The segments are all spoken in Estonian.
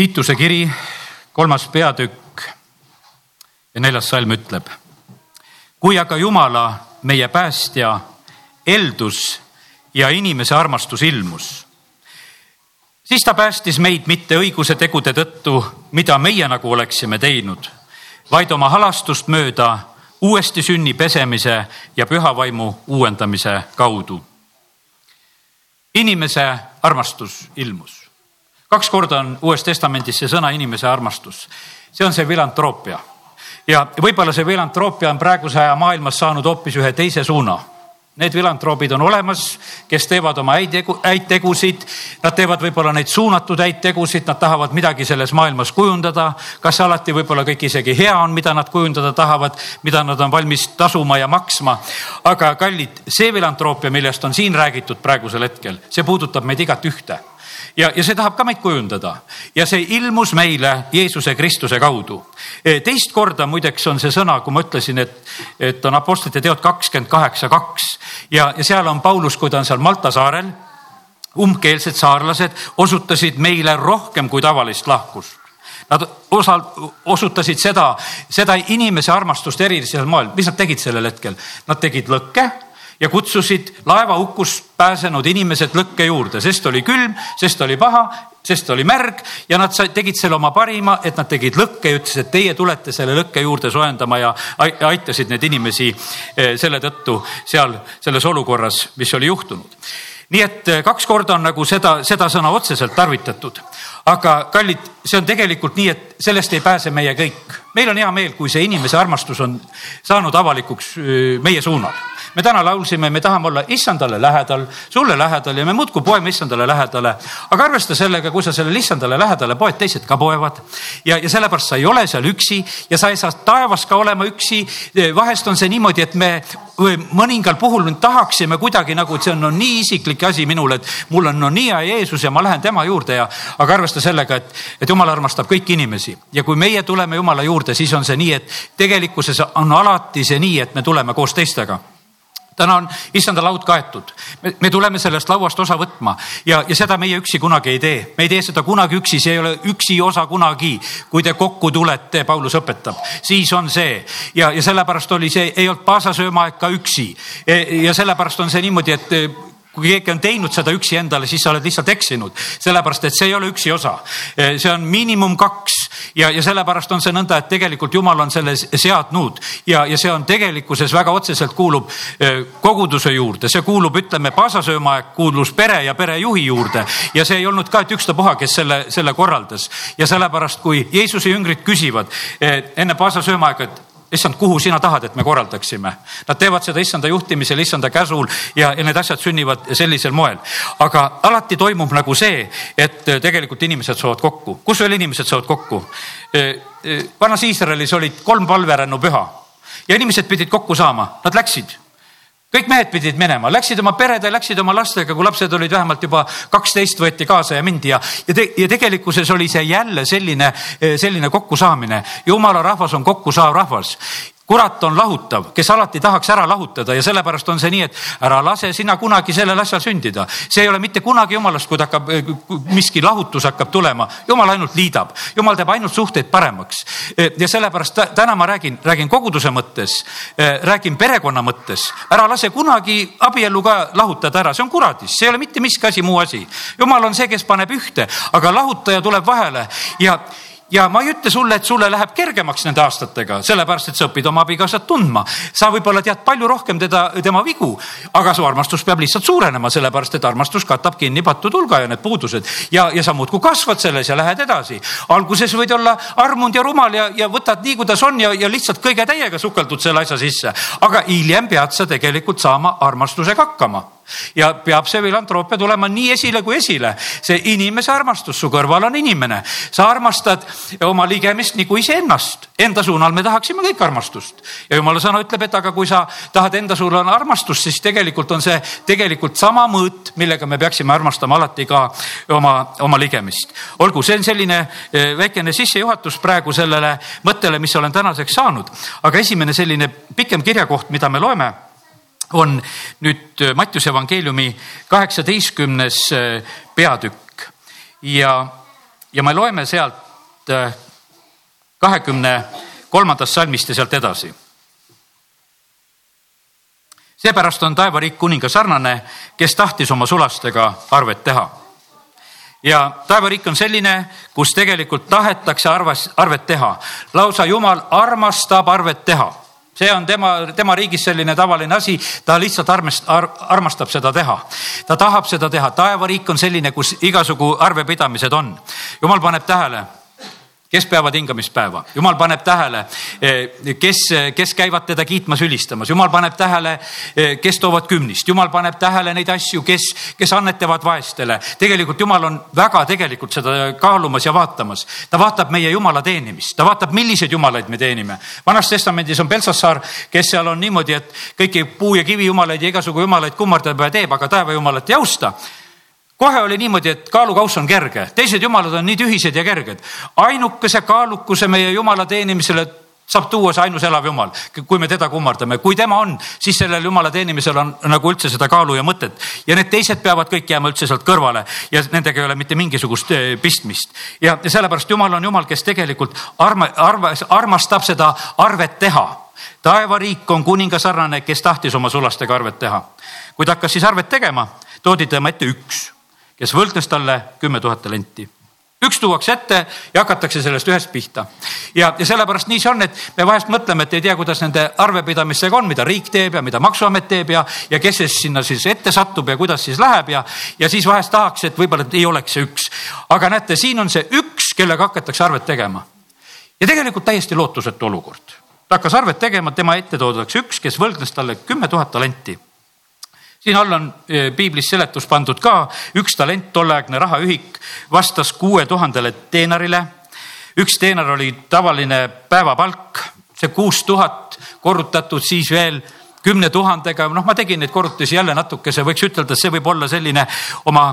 Tiituse kiri, kolmas peatükk ja neljas salm ütleb. kui aga Jumala, meie päästja, eldus ja inimese armastus ilmus, siis ta päästis meid mitte õiguse tegude tõttu, mida meie nagu oleksime teinud, vaid oma halastust mööda uuesti sünni pesemise ja püha vaimu uuendamise kaudu. inimese armastus ilmus kaks korda on Uues Testamendis see sõna inimese armastus. see on see filantroopia ja võib-olla see filantroopia on praeguse aja maailmas saanud hoopis ühe teise suuna Need filantroobid on olemas, kes teevad oma häid tegu, häid tegusid. Nad teevad võib-olla neid suunatud häid tegusid, nad tahavad midagi selles maailmas kujundada. kas alati võib-olla kõik isegi hea on, mida nad kujundada tahavad, mida nad on valmis tasuma ja maksma. aga kallid, see filantroopia, millest on siin räägitud praegusel hetkel, see puudutab meid igat ühte ja, ja see tahab ka meid kujundada ja see ilmus meile Jeesuse Kristuse kaudu. E, teist korda muideks on see sõna, kui ma ütlesin, et, et on Apostlite teod kakskümmend kaheksa, kaks ja, ja seal on Paulus, kui ta on seal Malta saarel. umbkeelsed saarlased osutasid meile rohkem kui tavalist lahkust. Nad osa, osutasid seda, seda inimese armastust erilisel moel, mis nad tegid sellel hetkel, nad tegid lõkke ja kutsusid laevahukust pääsenud inimesed lõkke juurde, sest oli külm, sest oli paha, sest oli märg ja nad tegid selle oma parima, et nad tegid lõkke ja ütlesid, et teie tulete selle lõkke juurde soojendama ja aitasid neid inimesi eh, selle tõttu seal selles olukorras, mis oli juhtunud nii et eh, kaks korda on nagu seda, seda sõna otseselt tarvitatud. aga kallid, see on tegelikult nii, et sellest ei pääse meie kõik. meil on hea meel, kui see inimese armastus on saanud avalikuks eh, meie suunal me täna laulsime, me tahame olla issandale lähedal, sulle lähedal ja me muudkui poeme issandale lähedale. aga arvesta sellega, kui sa sellele issandale lähedale poed, teised ka poevad ja, ja sellepärast sa ei ole seal üksi ja sa ei saa taevas ka olema üksi. vahest on see niimoodi, et me mõningal puhul tahaksime kuidagi nagu, et see on no, nii isiklik asi minule, et mul on no nii hea Jeesus ja ma lähen tema juurde ja, aga arvesta sellega, et, et jumal armastab kõiki inimesi ja kui meie tuleme Jumala juurde, siis on see nii, et tegelikkuses on alati see nii, et me tuleme koos teistega täna on issanda laud kaetud. me tuleme sellest lauast osa võtma ja, ja seda meie üksi kunagi ei tee. me ei tee seda kunagi üksi, see ei ole üksi osa kunagi. kui te kokku tulete, Paulus õpetab, siis on see ja, ja sellepärast oli see, ei olnud paasasöömaaeg ka üksi. E, ja sellepärast on see niimoodi, et kui keegi on teinud seda üksi endale, siis sa oled lihtsalt eksinud, sellepärast et see ei ole üksi osa. see on miinimum kaks ja, ja sellepärast on see nõnda, et tegelikult jumal on selle seadnud. Ja, ja see on tegelikkuses väga otseselt kuulub koguduse juurde, see kuulub, ütleme, paasasöömaaeg kuulus pere ja perejuhi juurde. Ja see ei olnud ka, et ükstapuha, kes selle, selle korraldas. Ja sellepärast, kui Jeesuse jüngrid küsivad enne paasasöömaaega, et issand, kuhu sina tahad, et me korraldaksime. Nad teevad seda issanda juhtimisel, issanda käsul ja, ja need asjad sünnivad sellisel moel. aga alati toimub nagu see, et tegelikult inimesed saavad kokku. kus veel inimesed saavad kokku? vanas Iisraelis olid kolm palverännu püha ja inimesed pidid kokku saama, nad läksid kõik mehed pidid minema, läksid oma perede, läksid oma lastega, kui lapsed olid vähemalt juba kaksteist, võeti kaasa ja mindi. Ja, ja, te, ja tegelikkuses oli see jälle selline, selline kokkusaamine. jumala rahvas on kokkusaav rahvas kurat on lahutav, kes alati tahaks ära lahutada ja sellepärast on see nii, et ära lase sina kunagi sellel asjal sündida. see ei ole mitte kunagi jumalast, kui ta hakkab, miski lahutus hakkab tulema, jumal ainult liidab, jumal teeb ainult suhteid paremaks. ja sellepärast täna ma räägin, räägin koguduse mõttes, räägin perekonna mõttes, ära lase kunagi abiellu ka lahutada ära, see on kuradis, see ei ole mitte miski asi, muu asi. jumal on see, kes paneb ühte, aga lahutaja tuleb vahele ja ja ma ei ütle sulle, et sulle läheb kergemaks nende aastatega, sellepärast et sa õpid oma abikaasat tundma. sa võib-olla tead palju rohkem teda, tema vigu, aga su armastus peab lihtsalt suurenema, sellepärast et armastus katab kinni pattude hulga ja need puudused ja, ja sa muudkui kasvad selles ja lähed edasi. alguses võid olla armunud ja rumal ja, ja võtad nii, kuidas on ja, ja lihtsalt kõige täiega sukeldud selle asja sisse, aga hiljem pead sa tegelikult saama armastusega hakkama ja peab see filantroopia tulema nii esile kui esile. see inimese armastus, su kõrval on inimene, sa armastad oma ligemist nagu iseennast. Enda suunal me tahaksime kõik armastust ja jumala sõna ütleb, et aga kui sa tahad enda suunal armastust, siis tegelikult on see tegelikult sama mõõt, millega me peaksime armastama alati ka oma, oma ligemist. olgu, see on selline eh, väikene sissejuhatus praegu sellele mõttele, mis olen tänaseks saanud, aga esimene selline pikem kirjakoht, mida me loeme on nüüd äh, Mattiuse evangeeliumi kaheksateistkümnes äh, peatükk ja ja me loeme sealt äh, kahekümne kolmandast salmist ja sealt edasi. seepärast on taevariik kuninga sarnane, kes tahtis oma sulastega arvet teha. ja taevariik on selline, kus tegelikult tahetakse arvas, arvet teha. lausa Jumal armastab arvet teha see on tema, tema riigis selline tavaline asi, ta lihtsalt armast, ar, armastab seda teha. ta tahab seda teha, taevariik on selline, kus igasugu arvepidamised on. jumal paneb tähele kes peavad hingamispäeva, jumal paneb tähele, eh, kes, kes käivad teda kiitmas, ülistamas, jumal paneb tähele, eh, kes toovad kümnist, jumal paneb tähele neid asju, kes, kes annetavad vaestele. tegelikult jumal on väga tegelikult seda kaalumas ja vaatamas. ta vaatab meie jumala teenimist, ta vaatab, milliseid jumalaid me teenime. vanas testamendis on Belsassar, kes seal on niimoodi, et kõiki puu ja kivi jumalaid ja igasugu jumalaid kummardab ja teeb, aga taevajumalat ei austa kohe oli niimoodi, et kaalukauss on kerge, teised jumalad on nii tühised ja kerged. ainukese kaalukuse meie jumala teenimisele saab tuua see ainus elav jumal, kui me teda kummardame, kui tema on, siis sellel jumala teenimisel on nagu üldse seda kaalu ja mõtet ja need teised peavad kõik jääma üldse sealt kõrvale ja nendega ei ole mitte mingisugust eh, pistmist. ja, sellepärast jumal on jumal, kes tegelikult arma, arva, armastab seda arvet teha taevariik on kuninga sarnane, kes tahtis oma sulastega arvet teha. kui ta hakkas siis arvet tegema, toodi tema ette üks kes võltnes talle kümme tuhat talenti üks tuuakse ette ja hakatakse sellest ühest pihta. ja, ja sellepärast nii see on, et me vahest mõtleme, et ei tea, kuidas nende arvepidamistega on, mida riik teeb ja mida maksuamet teeb ja, ja kes siis sinna siis ette satub ja kuidas siis läheb ja, ja siis vahest tahaks, et võib-olla ei oleks see üks. aga näete, siin on see üks, kellega hakatakse arvet tegema. ja tegelikult täiesti lootusetu olukord. ta hakkas arvet tegema, tema ette toodakse üks, kes võlgnes talle kümme tuhat talenti siin all on eh, piiblis seletus pandud ka, üks talent, tolleaegne rahaühik vastas kuue tuhandele teenarile. üks teenar oli tavaline päevapalk, see kuus tuhat korrutatud siis veel kümne tuhandega, noh, ma tegin neid korrutusi jälle natukese, võiks ütelda, see võib olla selline oma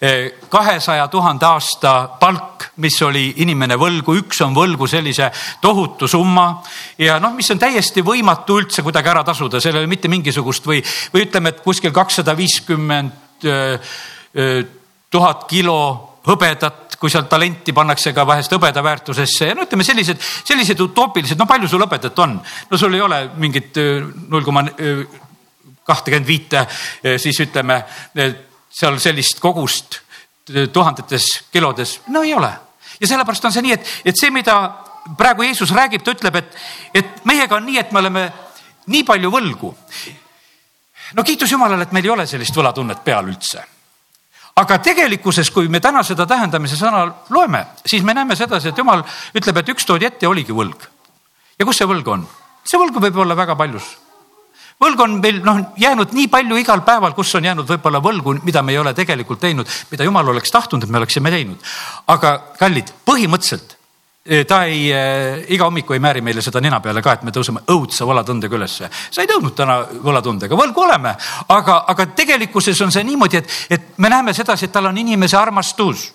eh, kahesaja tuhande aasta palk, mis oli inimene võlgu, üks on võlgu sellise tohutu summa. Ja noh, mis on täiesti võimatu üldse kuidagi ära tasuda, seal ei ole mitte mingisugust või, või ütleme, et kuskil kakssada viiskümmend eh, eh, tuhat kilo hõbedat kui sealt talenti pannakse ka vahest hõbeda väärtusesse ja no ütleme sellised, sellised utoopilised, no palju sul hõbedat on? no sul ei ole mingit null koma kahtekümmend viite, siis ütleme seal sellist kogust tuhandetes kilodes, no ei ole. ja sellepärast on see nii, et, et see, mida praegu Jeesus räägib, ta ütleb, et, et meiega on nii, et me oleme nii palju võlgu. no kiitus Jumalale, et meil ei ole sellist võlatunnet peal üldse aga tegelikkuses, kui me täna seda tähendamise sõna loeme, siis me näeme sedasi, et jumal ütleb, et üks toodi ette ja oligi võlg. ja kus see võlg on? see võlg võib olla väga paljus. võlg on meil noh jäänud nii palju igal päeval, kus on jäänud võib-olla võlgu, mida me ei ole tegelikult teinud, mida jumal oleks tahtnud, et me oleksime teinud. aga kallid, põhimõtteliselt ta ei, iga hommiku ei määri meile seda nina peale ka, et me tõuseme õudse võlatundega ülesse. sa ei tõusnud täna võlatundega, võlgu oleme, aga, aga tegelikkuses on see niimoodi, et, et me näeme sedasi, et tal on inimese armastus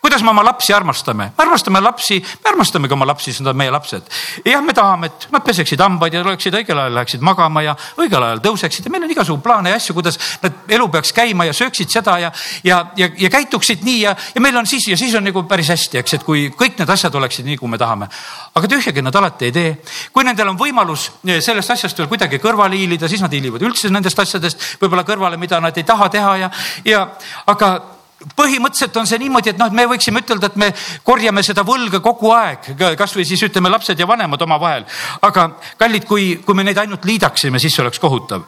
kuidas me oma lapsi armastame? me armastame lapsi, me armastamegi oma lapsi, sest nad on meie lapsed. jah, me tahame, et nad peseksid hambaid ja oleksid õigel ajal, läheksid magama ja õigel ajal tõuseksid ja meil on igasugu plaane ja asju, kuidas nad elu peaks käima ja sööksid seda ja, ja, ja, ja käituksid nii ja, ja meil on siis ja siis on nagu päris hästi, eks, et kui kõik need asjad oleksid nii, kui me tahame. aga tühjagi nad alati ei tee. kui nendel on võimalus eh, sellest asjast veel kuidagi kõrvale hiilida, siis nad hiilivad üldse nendest asjadest võib-olla kõrvale, mida nad ei taha teha ja, ja aga põhimõtteliselt on see niimoodi, et noh, et me võiksime ütelda, et me korjame seda võlga kogu aeg, kasvõi siis ütleme lapsed ja vanemad omavahel. aga kallid, kui, kui me neid ainult liidaksime, siis see oleks kohutav.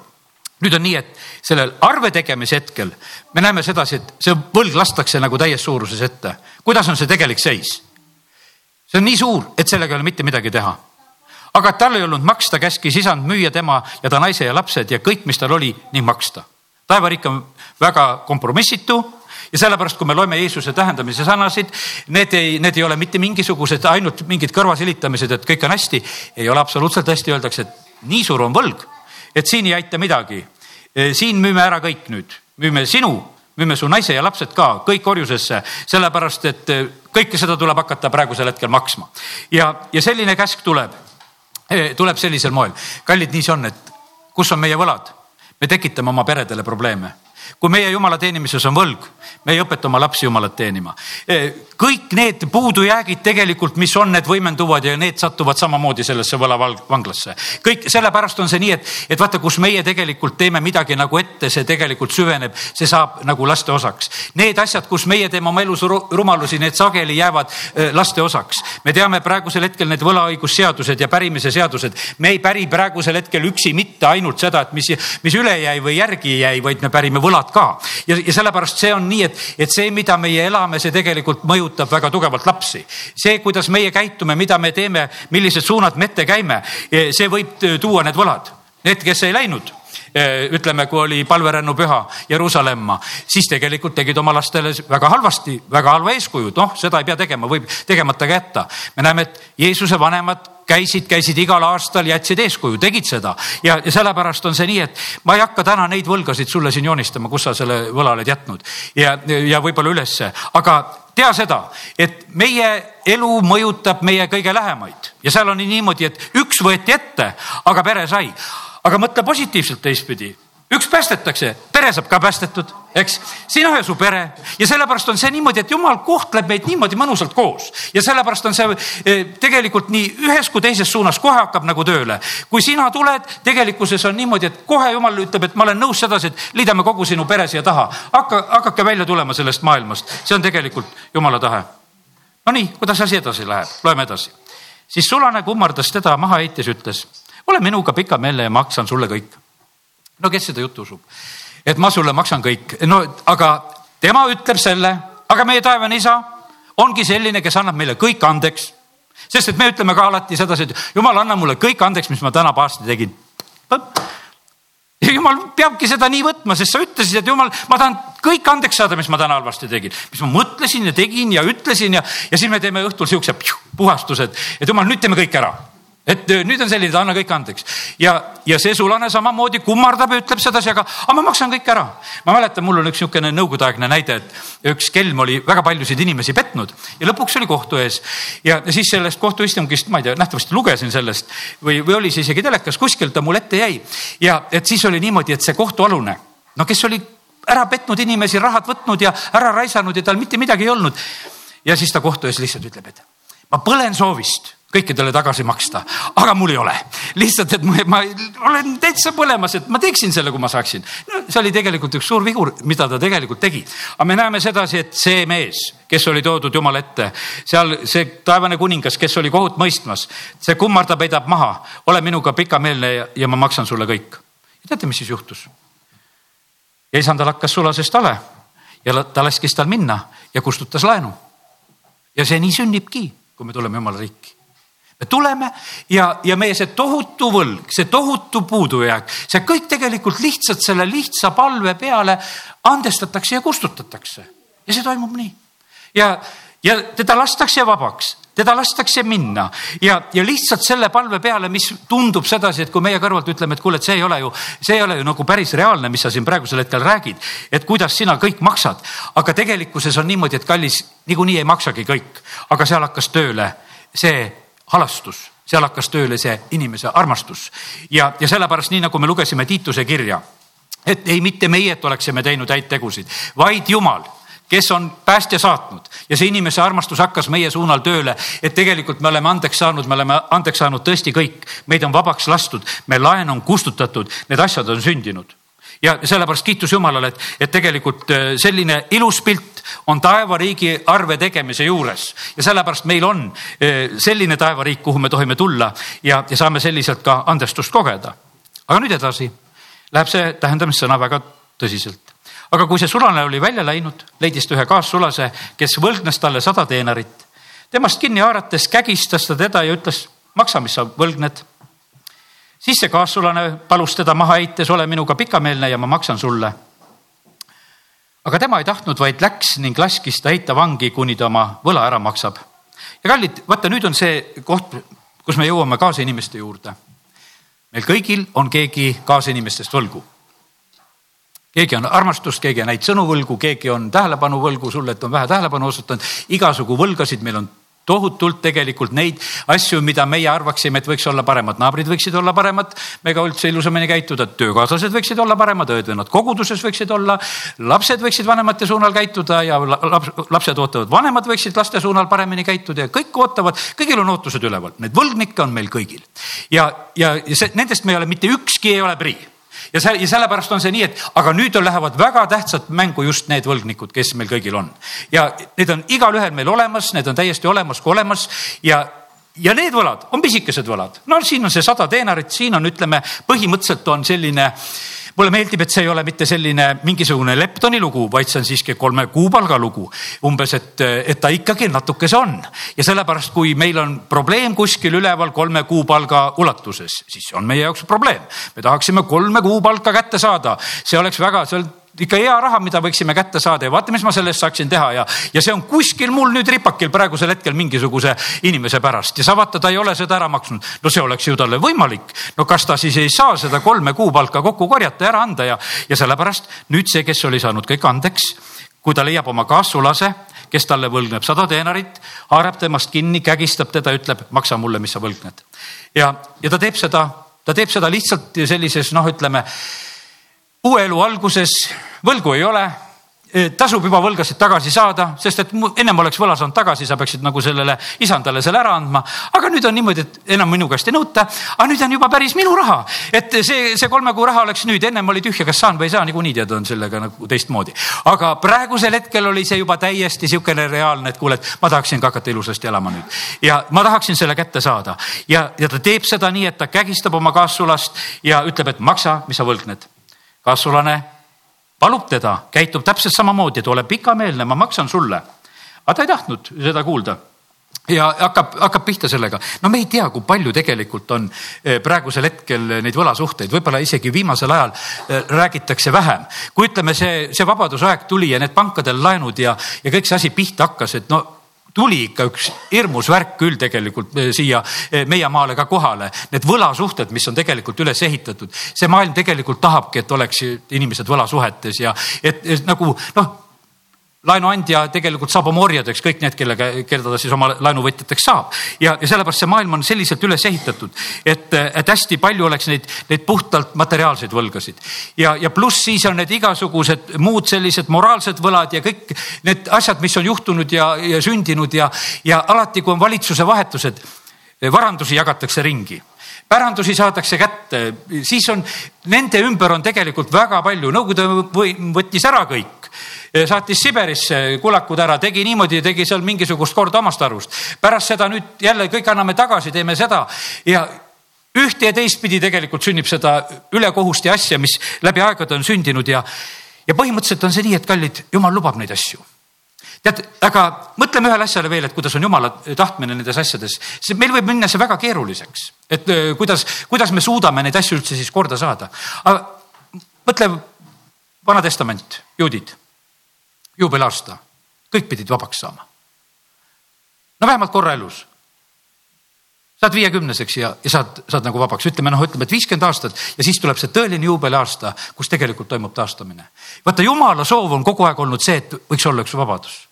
nüüd on nii, et sellel arve tegemise hetkel me näeme sedasi, et see võlg lastakse nagu täies suuruses ette. kuidas on see tegelik seis? see on nii suur, et sellega ei ole mitte midagi teha aga tal ei olnud maksta, käskis isand müüa tema ja ta naise ja lapsed ja kõik, mis tal oli, ning maksta. taevariik on väga kompromissitu ja sellepärast, kui me loeme Jeesuse tähendamise sõnasid, need ei, need ei ole mitte mingisugused ainult mingid kõrvasilitamised, et kõik on hästi. ei ole absoluutselt hästi, öeldakse, et nii suur on võlg, et siin ei aita midagi. E, siin müüme ära kõik nüüd, müüme sinu, müüme su naise ja lapsed ka kõik orjusesse, sellepärast et e, kõike seda tuleb hakata praegusel hetkel maksma. ja, ja selline käsk tuleb, e, tuleb sellisel moel. kallid, nii see on, et kus on meie võlad? me tekitame oma peredele probleeme kui meie jumala teenimises on võlg, me ei õpeta oma lapsi jumalat teenima. kõik need puudujäägid tegelikult, mis on, need võimenduvad ja need satuvad samamoodi sellesse võlavanglasse. kõik sellepärast on see nii, et, et vaata, kus meie tegelikult teeme midagi nagu ette, see tegelikult süveneb, see saab nagu laste osaks. Need asjad, kus meie teeme oma elus rumalusi, need sageli jäävad laste osaks. me teame praegusel hetkel need võlaõigusseadused ja pärimise seadused, me ei päri praegusel hetkel üksi mitte ainult seda, et mis, mis üle jäi või järgi jäi, vaid me pärime võlad ka. ja, ja sellepärast see on nii, et, et see, mida meie elame, see tegelikult mõjutab väga tugevalt lapsi. see, kuidas meie käitume, mida me teeme, millised suunad me ette käime, see võib tuua need võlad. Need, kes ei läinud ütleme, kui oli palverännupüha Jeruusalemma, siis tegelikult tegid oma lastele väga halvasti, väga halva eeskuju, noh, seda ei pea tegema, võib tegemata ka jätta. me näeme, et Jeesuse vanemad käisid, käisid igal aastal, jätsid eeskuju, tegid seda. Ja, ja sellepärast on see nii, et ma ei hakka täna neid võlgasid sulle siin joonistama, kus sa selle võla oled jätnud. Ja, ja võib-olla ülesse, aga tea seda, et meie elu mõjutab meie kõige lähemaid. Ja seal on niimoodi, et üks võeti ette, aga pere sai. Aga mõtle positiivselt teistpidi. Üks päästetakse, pere saab ka päästetud, eks, sina ja su pere. Ja sellepärast on see niimoodi, et jumal kohtleb meid niimoodi mõnusalt koos. Ja sellepärast on see eh, tegelikult nii ühes kui teises suunas kohe hakkab nagu tööle. kui sina tuled, tegelikkuses on niimoodi, et kohe jumal ütleb, et ma olen nõus sedasi, et liidame kogu sinu pere siia taha, hakka, hakake välja tulema sellest maailmast, see on tegelikult jumala tahe. Nonii, kuidas asi edasi läheb, loeme edasi. siis sulane kummardas teda maha heites, ütles, ole minuga pikameelne ja maksan sulle kõik no kes seda juttu usub? et ma sulle maksan kõik, no aga tema ütleb selle, aga meie taevane isa ongi selline, kes annab meile kõik andeks. sest et me ütleme ka alati sedasi, et jumal, anna mulle kõik andeks, mis ma täna paasti tegin. ja jumal peabki seda nii võtma, sest sa ütlesid, et jumal, ma tahan kõik andeks saada, mis ma täna halvasti tegin, mis ma mõtlesin ja tegin ja ütlesin ja, ja siis me teeme õhtul siukse puhastused, et jumal, nüüd teeme kõik ära et nüüd on selline, anna kõik andeks ja, ja see sulane samamoodi kummardab ja ütleb sedasi, aga, aga ma maksan kõik ära. ma mäletan, mul on üks niisugune nõukogudeaegne näide, et üks kelm oli väga paljusid inimesi petnud ja lõpuks oli kohtu ees ja siis sellest kohtuistungist, ma ei tea, nähtavasti lugesin sellest või, või oli see isegi telekas, kuskilt ta mul ette jäi ja et siis oli niimoodi, et see kohtualune, no kes oli ära petnud inimesi, rahad võtnud ja ära raisanud ja tal mitte midagi ei olnud. ja siis ta kohtu ees lihtsalt ütleb, et ma põlen soovist kõikidele tagasi maksta, aga mul ei ole. lihtsalt, et ma, ma olen täitsa põlemas, et ma teeksin selle, kui ma saaksin. no see oli tegelikult üks suur vigur, mida ta tegelikult tegi. aga me näeme sedasi, et see mees, kes oli toodud Jumala ette, seal see taevane kuningas, kes oli kohut mõistmas, see kummardab, heidab maha, ole minuga pikameelne ja, ja ma maksan sulle kõik. ja teate, mis siis juhtus? ja isandal hakkas sulasest ale ja ta laskis tal minna ja kustutas laenu. ja see nii sünnibki, kui me tuleme Jumala riiki me tuleme ja, ja meie see tohutu võlg, see tohutu puudujääk, see kõik tegelikult lihtsalt selle lihtsa palve peale andestatakse ja kustutatakse. Ja see toimub nii. ja, ja teda lastakse vabaks, teda lastakse minna. Ja, ja lihtsalt selle palve peale, mis tundub sedasi, et kui meie kõrvalt ütleme, et kuule, et see ei ole ju, see ei ole ju nagu päris reaalne, mis sa siin praegusel hetkel räägid, et kuidas sina kõik maksad, aga tegelikkuses on niimoodi, et kallis, niikuinii ei maksagi kõik, aga seal hakkas tööle see halastus, seal hakkas tööle see inimese armastus. Ja, ja sellepärast, nii nagu me lugesime Tiituse kirja, et ei mitte meie, et oleksime teinud häid tegusid, vaid Jumal kes on päästja saatnud. Ja see inimese armastus hakkas meie suunal tööle, et tegelikult me oleme andeks saanud, me oleme andeks saanud tõesti kõik, meid on vabaks lastud, me laen on kustutatud, need asjad on sündinud. Ja sellepärast kiitus Jumalale, et, et tegelikult äh, selline ilus pilt on taevariigi arve tegemise juures ja sellepärast meil on äh, selline taevariik, kuhu me tohime tulla ja, ja saame selliselt ka andestust kogeda. aga nüüd edasi läheb see tähendamissõna väga tõsiselt. aga kui see sulane oli välja läinud, leidis ta ühe kaassulase, kes võlgnes talle sada teenarit. temast kinni haarates kägistas ta teda ja ütles, maksa, mis sa võlgned siis see kaassulane palus teda maha heites, ole minuga pikameelne ja ma maksan sulle. Aga tema ei tahtnud, vaid läks ning laskis ta heita vangi, kuni ta oma võla ära maksab. ja kallid, vaata nüüd on see koht, kus me jõuame kaasinimeste juurde. meil kõigil on keegi kaasinimestest võlgu. keegi on armastust, keegi on häid sõnu võlgu, keegi on tähelepanu võlgu sulle, et on vähe tähelepanu osutanud, igasugu võlgasid meil on tohutult tegelikult neid asju, mida meie arvaksime, et võiks olla paremad, naabrid võiksid olla paremad, meiega üldse ilusamini käituda, töökaaslased võiksid olla paremad, õed-vennad koguduses võiksid olla, lapsed võiksid vanemate suunal käituda ja laps, lapsed ootavad, vanemad võiksid laste suunal paremini käituda ja kõik ootavad, kõigil on ootused üleval, neid võlgnikke on meil kõigil. ja, ja, see, nendest me ei ole, mitte ükski ei ole prii ja see ja sellepärast on see nii, et aga nüüd on, lähevad väga tähtsad mängu just need võlgnikud, kes meil kõigil on. ja need on igalühel meil olemas, need on täiesti olemas kui olemas ja ja need võlad on pisikesed võlad, no siin on see sada teenarit, siin on, ütleme, põhimõtteliselt on selline mulle meeldib, et see ei ole mitte selline mingisugune leptoni lugu, vaid see on siiski kolme kuupalga lugu. umbes, et, et ta ikkagi natukese on ja sellepärast, kui meil on probleem kuskil üleval kolme kuupalga ulatuses, siis see on meie jaoks probleem. me tahaksime kolme kuupalka kätte saada, see oleks väga, see on ikka hea raha, mida võiksime kätte saada ja vaata, mis ma selle eest saaksin teha ja, ja see on kuskil mul nüüd ripakil praegusel hetkel mingisuguse inimese pärast ja sa vaata, ta ei ole seda ära maksnud. no see oleks ju talle võimalik. no kas ta siis ei saa seda kolme kuupalka kokku korjata ja ära anda ja, ja sellepärast nüüd see, kes oli saanud kõik andeks, kui ta leiab oma kaassulase, kes talle võlgneb sada teenarit, haarab temast kinni, kägistab teda, ütleb, maksa mulle, mis sa võlgned. ja, ja ta teeb seda, ta teeb seda lihtsalt sellises noh, ütleme uue elu alguses võlgu ei ole e, tasub juba võlgasid tagasi saada, sest et ennem oleks võla saanud tagasi, sa peaksid nagu sellele isandale selle ära andma. aga nüüd on niimoodi, et enam minu käest ei nõuta, aga nüüd on juba päris minu raha. et see, see kolme kuu raha oleks nüüd, ennem oli tühja, kas saan või ei saa, niikuinii tead, on sellega nagu teistmoodi. aga praegusel hetkel oli see juba täiesti sihukene reaalne, et kuule, et ma tahaksin ka hakata ilusasti elama nüüd ja ma tahaksin selle kätte saada ja, ja ta teeb seda nii, et ta kägistab oma kaassulast ja ütleb, et maksa, mis sa võlgned kassulane palub teda, käitub täpselt samamoodi, et ole pikameelne, ma maksan sulle. aga ta ei tahtnud seda kuulda ja hakkab, hakkab pihta sellega. no me ei tea, kui palju tegelikult on eh, praegusel hetkel neid võlasuhteid, võib-olla isegi viimasel ajal eh, räägitakse vähem. kui ütleme, see, see vabadusaeg tuli ja need pankadel laenud ja, ja kõik see asi pihta hakkas, et no tuli ikka üks hirmus värk küll tegelikult eh, siia eh, meie maale ka kohale. Need võlasuhted, mis on tegelikult üles ehitatud, see maailm tegelikult tahabki, et oleks inimesed võlasuhetes ja et, et nagu noh laenuandja tegelikult saab oma orjadeks kõik need, kellega, keda ta siis oma laenuvõtjateks saab. ja, ja sellepärast see maailm on selliselt üles ehitatud, et, et hästi palju oleks neid, neid puhtalt materiaalseid võlgasid. ja, ja pluss siis on need igasugused muud sellised moraalsed võlad ja kõik need asjad, mis on juhtunud ja, ja sündinud ja, ja alati, kui on valitsuse vahetused, varandusi jagatakse ringi pärandusi saadakse kätte, siis on, nende ümber on tegelikult väga palju, Nõukogude võttis ära kõik saatis Siberisse kulakud ära, tegi niimoodi, tegi seal mingisugust korda omast arust. pärast seda nüüd jälle kõik anname tagasi, teeme seda ja ühte ja teistpidi tegelikult sünnib seda ülekohust ja asja, mis läbi aegade on sündinud ja, ja põhimõtteliselt on see nii, et kallid, jumal lubab neid asju tead, aga mõtleme ühele asjale veel, et kuidas on jumala tahtmine nendes asjades, meil võib minna see väga keeruliseks, et äh, kuidas, kuidas me suudame neid asju üldse siis korda saada. mõtle, Vana Testament, juudid juubelaasta, kõik pidid vabaks saama. no vähemalt korra elus. saad viiekümneseks ja, ja saad, saad nagu vabaks, ütleme noh, ütleme, et viiskümmend aastat ja siis tuleb see tõeline juubeliaasta, kus tegelikult toimub taastamine. vaata, jumala soov on kogu aeg olnud see, et võiks olla üks vabadus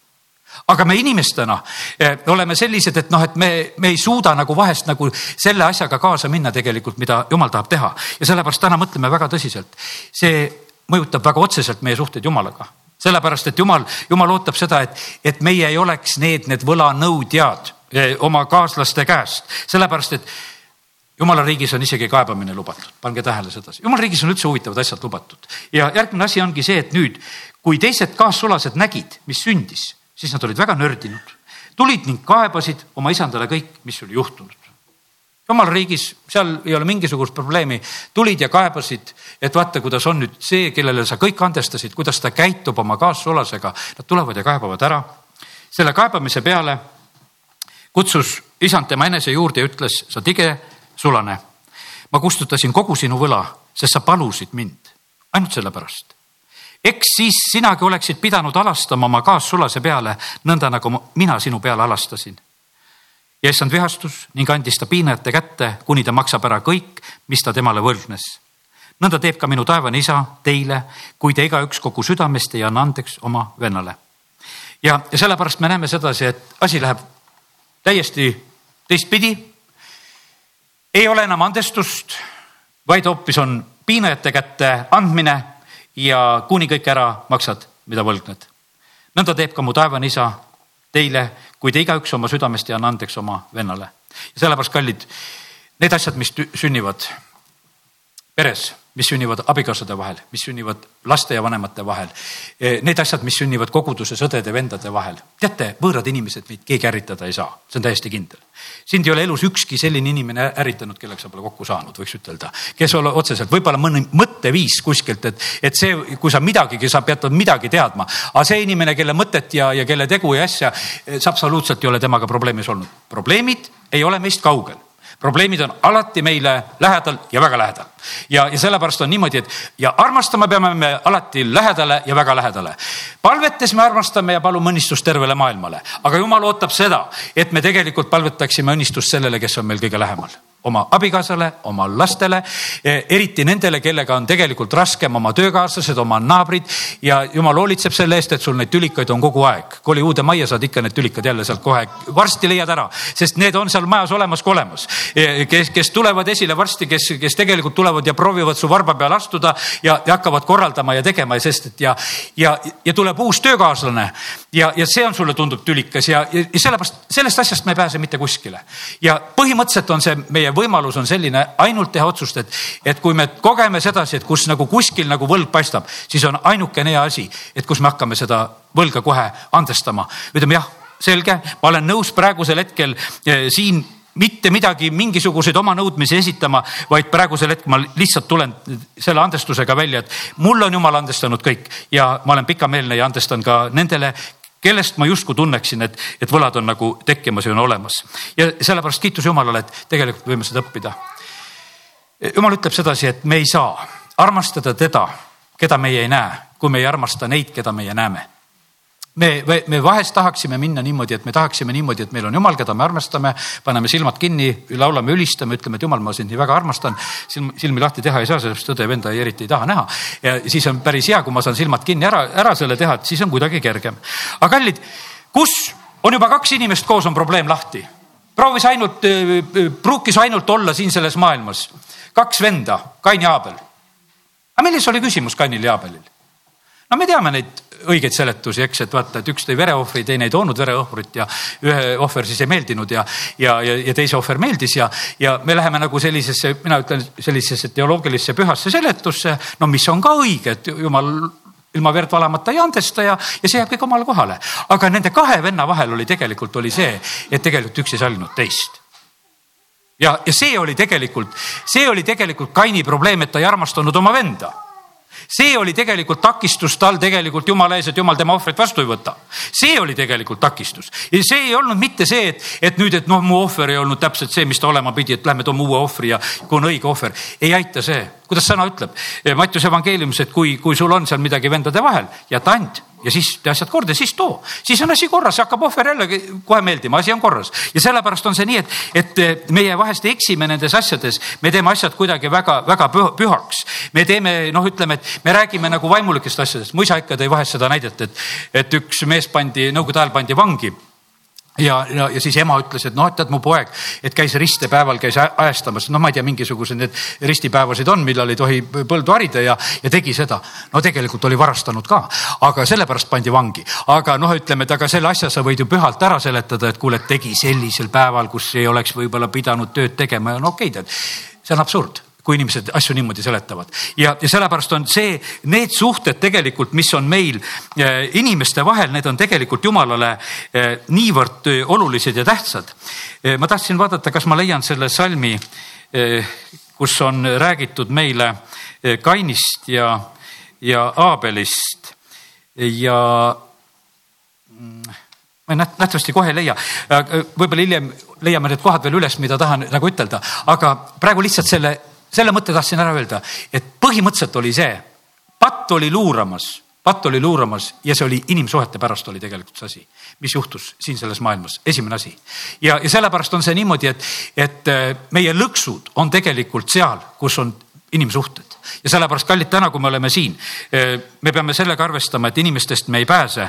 aga me inimestena eh, oleme sellised, et noh, et me, me ei suuda nagu vahest nagu selle asjaga kaasa minna tegelikult, mida jumal tahab teha ja sellepärast täna mõtleme väga tõsiselt. see mõjutab väga otseselt meie suhteid Jumalaga sellepärast, et jumal, jumal ootab seda, et, et meie ei oleks need, need võlanõudjad eh, oma kaaslaste käest, sellepärast et jumala riigis on isegi kaebamine lubatud, pange tähele sedasi, jumala riigis on üldse huvitavad asjad lubatud. Ja järgmine asi ongi see, et nüüd, kui teised kaassulased nägid, mis sündis, siis nad olid väga nördinud, tulid ning kaebasid oma isandale kõik, mis oli juhtunud jumala riigis, seal ei ole mingisugust probleemi, tulid ja kaebasid, et vaata, kuidas on nüüd see, kellele sa kõik andestasid, kuidas ta käitub oma kaassulasega. Nad tulevad ja kaebavad ära. selle kaebamise peale kutsus isand tema enese juurde ja ütles, sa tige sulane. ma kustutasin kogu sinu võla, sest sa palusid mind, ainult sellepärast. eks siis sinagi oleksid pidanud alastama oma kaassulase peale, nõnda nagu mina sinu peale alastasin ja issand vihastus ning andis ta piinajate kätte, kuni ta maksab ära kõik, mis ta temale võlgnes. nõnda teeb ka minu taevane isa teile, kui te igaüks kogu südamest ei anna andeks oma vennale. ja, ja sellepärast me näeme sedasi, et asi läheb täiesti teistpidi. ei ole enam andestust, vaid hoopis on piinajate kätte andmine ja kuni kõik ära maksad, mida võlgned. nõnda teeb ka mu taevane isa teile, kui te igaüks oma südamest ei anna andeks oma vennale. ja sellepärast, kallid, need asjad, mis sünnivad peres mis sünnivad abikaasade vahel, mis sünnivad laste ja vanemate vahel. E, need asjad, mis sünnivad koguduses õdede-vendade vahel. teate, võõrad inimesed meid keegi ärritada ei saa, see on täiesti kindel. sind ei ole elus ükski selline inimene ärritanud, kellega sa pole kokku saanud, võiks ütelda. kes ole otseselt, võib-olla mõni mõtteviis kuskilt, et, et see, kui sa midagigi, sa pead midagi teadma. aga see inimene, kelle mõtet ja, ja kelle tegu ja asja, see absoluutselt ei ole temaga probleemis olnud. probleemid ei ole meist kaugel probleemid on alati meile lähedal ja väga lähedal. ja, ja sellepärast on niimoodi, et ja armastama peame me alati lähedale ja väga lähedale. palvetes me armastame ja palume õnnistust tervele maailmale, aga jumal ootab seda, et me tegelikult palvetaksime õnnistust sellele, kes on meil kõige lähemal oma abikaasale, oma lastele, e, eriti nendele, kellega on tegelikult raskem, oma töökaaslased, oma naabrid ja jumal hoolitseb selle eest, et sul neid tülikaid on kogu aeg. koli uude majja, saad ikka need tülikad jälle sealt kohe, varsti leiad ära, sest need on seal majas olemas kui olemas. E, kes, kes tulevad esile varsti, kes, kes tegelikult tulevad ja proovivad su varba peale astuda ja, ja hakkavad korraldama ja tegema, sest et ja, ja, ja tuleb uus töökaaslane ja, ja see on sulle tundub tülikas ja, ja sellepärast sellest asjast me ei pääse mitte kuskile. ja põhimõtteliselt on see meie võimalus on selline ainult teha otsust, et, et kui me kogeme sedasi, et kus nagu kuskil nagu võlg paistab, siis on ainukene hea asi, et kus me hakkame seda võlga kohe andestama. ütleme jah, selge, ma olen nõus praegusel hetkel eh, siin mitte midagi, mingisuguseid oma nõudmisi esitama, vaid praegusel hetkel ma lihtsalt tulen selle andestusega välja, et mulle on jumal andestanud kõik ja ma olen pikameelne ja andestan ka nendele, kellest ma justkui tunneksin, et, et võlad on nagu tekkimas ja on olemas. ja sellepärast kiitus Jumalale, et tegelikult võime seda õppida. Jumal ütleb sedasi, et me ei saa armastada teda, keda meie ei näe, kui me ei armasta neid, keda meie näeme me, me vahest tahaksime minna niimoodi, et me tahaksime niimoodi, et meil on jumal, keda me armastame, paneme silmad kinni, laulame, ülistame, ütleme, et jumal, ma sind nii väga armastan. silm, silmi lahti teha ei saa, sellepärast õde venda eriti ei taha näha. ja siis on päris hea, kui ma saan silmad kinni ära, ära selle teha, et siis on kuidagi kergem. aga kallid, kus on juba kaks inimest koos, on probleem lahti. proovis ainult, pruukis ainult olla siin selles maailmas. kaks venda, Kain ja Aabel. aga milles oli küsimus Kainil ja Aabelil? No me teame neid õigeid seletusi, eks, et vaata, et üks tõi vereohvri, teine ei toonud vereohvrit ja ühe ohver siis ei meeldinud ja, ja, ja, ja teise ohver meeldis ja, ja me läheme nagu sellisesse, mina ütlen sellisesse teoloogilisse pühasse seletusse, no mis on ka õige, et jumal ilma verd valamata ei andesta ja, ja see jääb kõik omale kohale. aga nende kahe venna vahel oli tegelikult oli see, et tegelikult üks ei sallinud teist. Ja, ja see oli tegelikult, see oli tegelikult Kaini probleem, et ta ei armastanud oma venda see oli tegelikult takistus tal tegelikult jumala ees, et jumal tema ohvrit vastu ei võta. see oli tegelikult takistus ja see ei olnud mitte see, et, et nüüd, et noh, mu ohver ei olnud täpselt see, mis ta olema pidi, et lähme toome uue ohvri ja kui on õige ohver. ei aita see, kuidas sõna ütleb. Mattiuse evangeeliumis, et kui, kui sul on seal midagi vendade vahel, jäta and ja siis tee asjad korda, siis too, siis on asi korras, hakkab ohver jälle kohe meeldima, asi on korras. ja sellepärast on see nii, et, et meie vahest eksime nendes asjades, me teeme asjad kuidagi väga-väga pühaks. me teeme, noh, ütleme, et me räägime nagu vaimulikest asjadest, mu isa ikka tõi vahest seda näidet, et, et üks mees pandi, nõukogude ajal pandi vangi ja, ja, ja siis ema ütles, et noh, et tead mu poeg, et käis ristepäeval, käis ajastamas, noh, ma ei tea, mingisugused need ristipäevasid on, millal ei tohi põldu harida ja, ja tegi seda. no tegelikult oli varastanud ka, aga sellepärast pandi vangi. aga noh, ütleme, et aga selle asja sa võid ju pühalt ära seletada, et kuule, tegi sellisel päeval, kus ei oleks võib-olla pidanud tööd tegema ja no okei okay,, tead, see on absurd kui inimesed asju niimoodi seletavad. Ja, ja sellepärast on see, need suhted tegelikult, mis on meil eh, inimeste vahel, need on tegelikult jumalale eh, niivõrd eh, olulised ja tähtsad. ma tahtsin vaadata, kas ma leian selle salmi, kus on räägitud meile Kainist ja, ja Aabelist. Ja mm, ma nähtavasti kohe ei leia, võib-olla hiljem leiame need kohad veel üles, mida tahan nagu ütelda, aga praegu lihtsalt selle selle mõtte tahtsin ära öelda, et põhimõtteliselt oli see, patt oli luuramas, patt oli luuramas ja see oli inimsuhete pärast oli tegelikult see asi, mis juhtus siin selles maailmas, esimene asi. ja, ja sellepärast on see niimoodi, et, et äh, meie lõksud on tegelikult seal, kus on inimsuhted ja sellepärast, kallid, täna, kui me oleme siin, äh, me peame sellega arvestama, et inimestest me ei pääse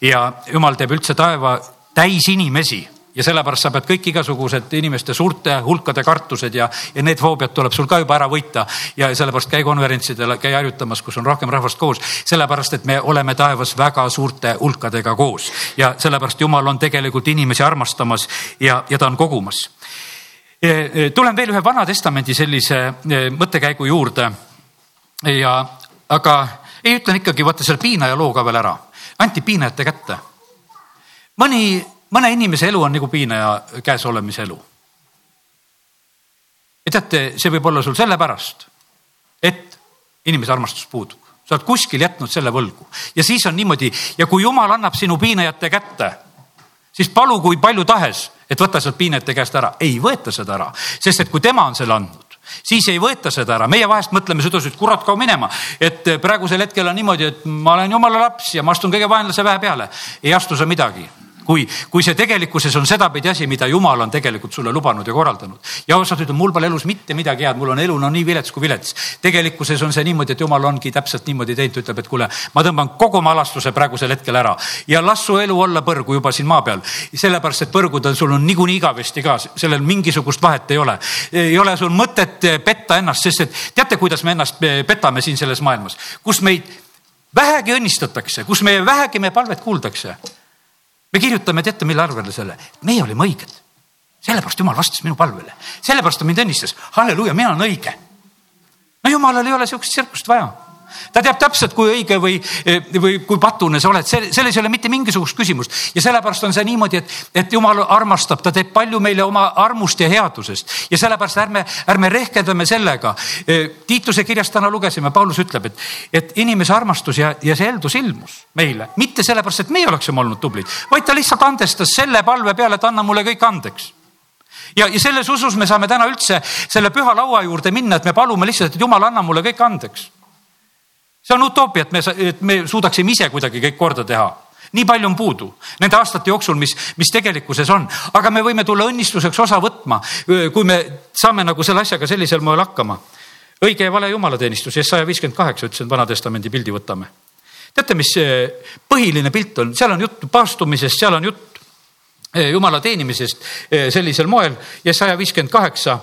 ja jumal teeb üldse taeva täis inimesi ja sellepärast sa pead kõik igasugused inimeste suurte hulkade kartused ja, ja need foobiad tuleb sul ka juba ära võita. ja sellepärast käi konverentsidel, käi harjutamas, kus on rohkem rahvast koos, sellepärast et me oleme taevas väga suurte hulkadega koos ja sellepärast Jumal on tegelikult inimesi armastamas ja, ja ta on kogumas. E, e, tulen veel ühe Vana-testamendi sellise e, mõttekäigu juurde ja, aga ei, ütlen ikkagi, vaata selle piinaja loo ka veel ära, anti piinajate kätte. mõni mõne inimese elu on nagu piinaja käes olemise elu. ja teate, see võib olla sul sellepärast, et inimese armastus puudub, sa oled kuskil jätnud selle võlgu. Ja siis on niimoodi ja kui jumal annab sinu piinajate kätte, siis palu kui palju tahes, et võta sealt piinajate käest ära, ei võeta seda ära, sest et kui tema on selle andnud siis ei võeta seda ära, meie vahest mõtleme sedasi, et kurat, kao minema, et praegusel hetkel on niimoodi, et ma olen jumala laps ja ma astun kõige vaenlase väe peale. ei astu sa midagi kui, kui see tegelikkuses on sedapidi asi, mida jumal on tegelikult sulle lubanud ja korraldanud. ja osad ütlevad, mul pole elus mitte midagi head, mul on elu no nii vilets kui vilets. tegelikkuses on see niimoodi, et jumal ongi täpselt niimoodi teinud, ütleb, et kuule, ma tõmban kogu oma alastuse praegusel hetkel ära ja las su elu olla põrgu juba siin maa peal. sellepärast, et põrguda sul on niikuinii igavesti ka, sellel mingisugust vahet ei ole. ei ole sul mõtet petta ennast, sest et teate, kuidas me ennast petame siin selles maailmas, kus meid vähegi õnnistatakse, kus meie vähegi meie palvet kuuldakse me kirjutame, teate, mille arvele selle? meie olime õiged. sellepärast jumal vastas minu palvele, sellepärast ta mind õnnistas. halleluuja, mina olen õige. no jumalal ei ole sihukest tsirkust vaja ta teab täpselt, kui õige või, või kui patune sa oled, selles ei ole mitte mingisugust küsimust. Ja sellepärast on see niimoodi, et, et jumal armastab, ta teeb palju meile oma armust ja headusest. Ja sellepärast ärme, ärme rehkendame sellega. Tiituse kirjast täna lugesime, Paulus ütleb, et, et inimese armastus ja, ja see heldus ilmus meile, mitte sellepärast, et meie oleksime olnud tublid, vaid ta lihtsalt andestas selle palve peale, et anna mulle kõik andeks. Ja, ja selles usus me saame täna üldse selle püha laua juurde minna, et me palume lihtsalt, et jumal, anna mulle kõik andeks see on utoopia, et me, et me suudaksime ise kuidagi kõik korda teha nii palju on puudu nende aastate jooksul, mis, mis tegelikkuses on, aga me võime tulla õnnistuseks osa võtma, kui me saame nagu selle asjaga sellisel moel hakkama. õige ja vale jumalateenistus, saja viiskümmend kaheksa, ütlesin, Vana-testamendi pildi võtame. teate, mis põhiline pilt on, seal on juttu paastumisest, seal on jutt jumala teenimisest sellisel moel ja saja viiskümmend kaheksa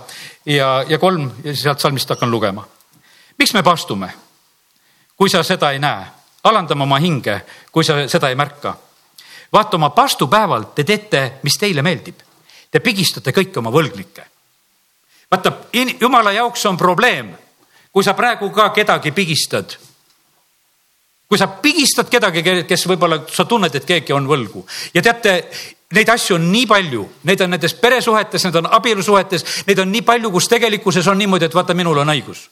ja, ja kolm ja sealt salmist hakkan lugema. miks me paastume? Kui sa seda ei näe. alandame oma hinge, kui sa seda ei märka. vaata oma pastupäeval te teete, mis teile meeldib. Te pigistate kõiki oma võlglikke. vaata, jumala jaoks on probleem, kui sa praegu ka kedagi pigistad kui sa pigistad kedagi, kes võib-olla sa tunned, et keegi on võlgu ja teate, neid asju on nii palju, neid on nendes peresuhetes, need on abielusuhetes, neid on nii palju, kus tegelikkuses on niimoodi, et vaata, minul on õigus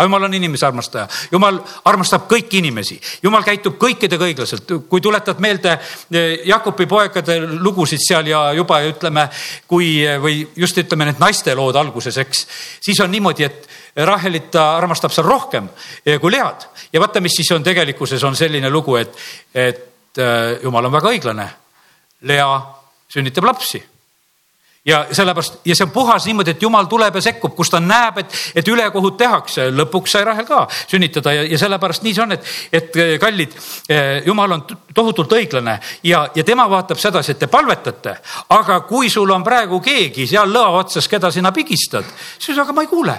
aga jumal on inimese armastaja, jumal armastab kõiki inimesi, jumal käitub kõikidega õiglaselt. kui tuletad meelde eh, Jakobi poegade lugusid seal ja juba ütleme, kui või just ütleme need naiste lood alguses, eks, siis on niimoodi, et Rahelit ta armastab seal rohkem eh, kui Lead ja vaata, mis siis on tegelikkuses on selline lugu, et, et eh, jumal on väga õiglane. Lea sünnitab lapsi ja sellepärast ja see on puhas niimoodi, et jumal tuleb ja sekkub, kus ta näeb, et, et ülekohut tehakse. lõpuks sai Rahel ka sünnitada ja, ja sellepärast nii see on, et, et eh, kallid, eh, jumal on tohutult õiglane ja, ja tema vaatab sedasi, et te palvetate. aga kui sul on praegu keegi seal lõa otsas, keda sina pigistad, siis aga ma ei kuule.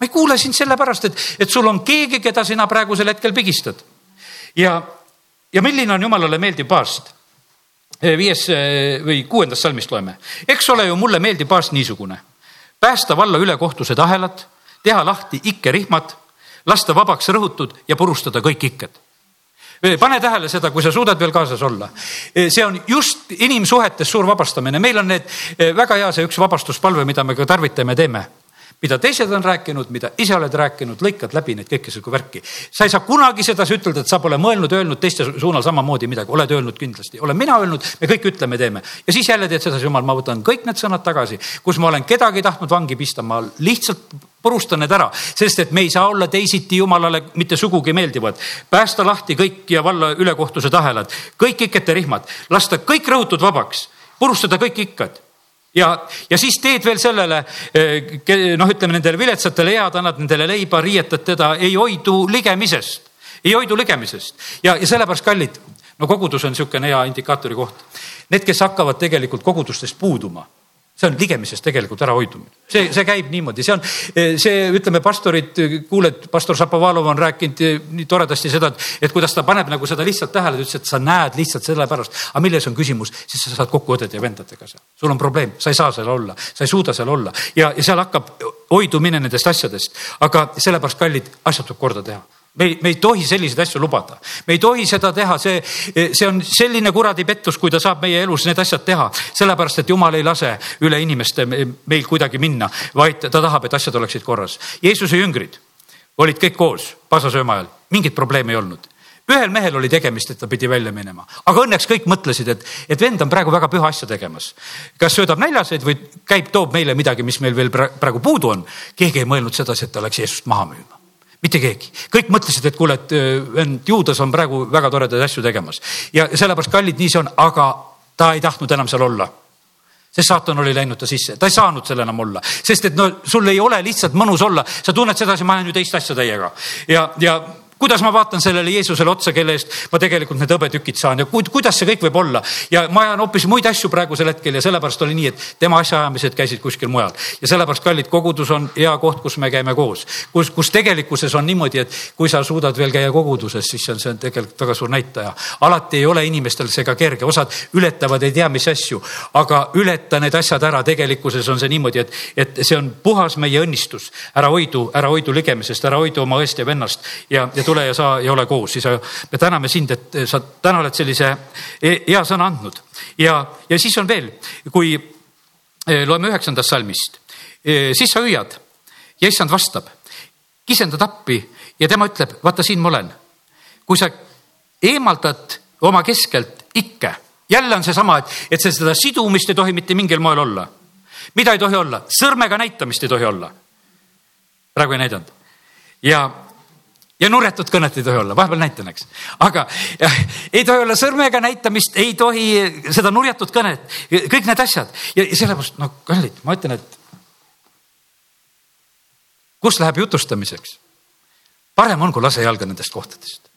ma ei kuule sind sellepärast, et, et sul on keegi, keda sina praegusel hetkel pigistad. ja, ja milline on jumalale meeldiv paast viies eh, või kuuendast salmist loeme. eks ole ju, mulle meeldib paast niisugune. päästa valla ülekohtused ahelad, teha lahti ikkerihmad, lasta vabaks rõhutud ja purustada kõik ikked eh, pane tähele seda, kui sa suudad veel kaasas olla. see on just inimsuhetes suur vabastamine, meil on need väga hea see üks vabastuspalve, mida me ka tarvitame teeme mida teised on rääkinud, mida ise oled rääkinud, lõikad läbi neid kõike seda värki. sa ei saa kunagi sedasi ütelda, et sa pole mõelnud, öelnud teiste suunal samamoodi midagi, oled öelnud kindlasti, olen mina öelnud, me kõik ütleme, teeme. ja siis jälle teed sedasi, jumal, ma võtan kõik need sõnad tagasi, kus ma olen kedagi tahtnud vangi pista, ma lihtsalt purustan need ära, sest et me ei saa olla teisiti jumalale mitte sugugi meeldivad. päästa lahti kõik ja valla ülekohtuse tahelad, kõik ikete rihmad, lasta kõik rõhutud vabaks, purustada kõik ikkad ja, ja siis teed veel sellele eh, noh, ütleme nendele viletsatele head, annad nendele leiba, riietad teda, ei hoidu ligemisest, ei hoidu ligemisest ja, ja sellepärast kallid, no kogudus on niisugune hea indikaatori koht. need, kes hakkavad tegelikult kogudustest puuduma see on ligemisest tegelikult ärahoidumine, see, see käib niimoodi, see on see, ütleme, pastorid, kuuled, pastor Šapovalov on rääkinud nii toredasti seda, et, et kuidas ta paneb nagu seda lihtsalt tähele, ta ütles, et sa näed lihtsalt sellepärast. aga milles on küsimus, siis sa saad kokku õdede ja vendadega seal, sul on probleem, sa ei saa seal olla, sa ei suuda seal olla. Ja, ja seal hakkab hoidumine nendest asjadest, aga sellepärast, kallid, asjad tuleb korda teha me ei, me ei tohi selliseid asju lubada, me ei tohi seda teha, see, see on selline kuradi pettus, kui ta saab meie elus need asjad teha, sellepärast et jumal ei lase üle inimeste meil kuidagi minna, vaid ta tahab, et asjad oleksid korras. Jeesuse jüngrid olid kõik koos paasasööma ajal, mingit probleemi ei olnud ühel mehel oli tegemist, et ta pidi välja minema, aga õnneks kõik mõtlesid, et, et vend on praegu väga püha asja tegemas. kas söödab näljaseid või käib, toob meile midagi, mis meil veel praegu puudu on. keegi ei mõelnud sedasi, et ta läks Jeesust maha müüma mitte keegi, kõik mõtlesid, et kuule, et vend äh, Juudas on praegu väga toredaid asju tegemas. Ja sellepärast kallid, nii see on, aga ta ei tahtnud enam seal olla. Sest saatan oli läinud ta sisse, ta ei saanud seal enam olla, sest et no sul ei ole lihtsalt mõnus olla, sa tunned sedasi, ma ajan ju teist asja täiega. Ja, ja kuidas ma vaatan sellele Jeesusele otsa, kelle eest ma tegelikult need hõbetükid saan ja kuidas see kõik võib olla? Ja ma ajan hoopis muid asju praegusel hetkel ja sellepärast oli nii, et tema asjaajamised käisid kuskil mujal. Ja sellepärast kallid kogudus on hea koht, kus me käime koos, kus, kus tegelikkuses on niimoodi, et kui sa suudad veel käia koguduses, siis on, see on tegelikult väga suur näitaja. alati ei ole inimestel see ka kerge, osad ületavad ei tea mis asju, aga ületa need asjad ära, tegelikkuses on see niimoodi, et, et see on puhas meie õnnistus. ära hoidu, ära hoidu ligemisest, ära hoidu oma õest ja vennast. Ja, ja tule ja sa ei ole koos, siis me täname sind, et sa täna oled sellise e-, hea sõna andnud. ja, ja siis on veel, kui e, loeme üheksandast salmist, e, siis sa hüüad ja issand vastab, kisendad appi ja tema ütleb, vaata siin ma olen. kui sa eemaldad oma keskelt ikke, jälle on seesama, et, et see seda sidumist ei tohi mitte mingil moel olla. mida ei tohi olla, sõrmega näitamist ei tohi olla. praegu ei näidanud ja ja nurjatut kõnet ei tohi olla, vahepeal näitan, eks. aga ja, ei tohi olla sõrmega näitamist, ei tohi seda nurjatut kõnet, kõik need asjad ja, sellepärast, no kallid, ma ütlen, et kus läheb jutustamiseks? parem on, kui lase jalga nendest kohtadest.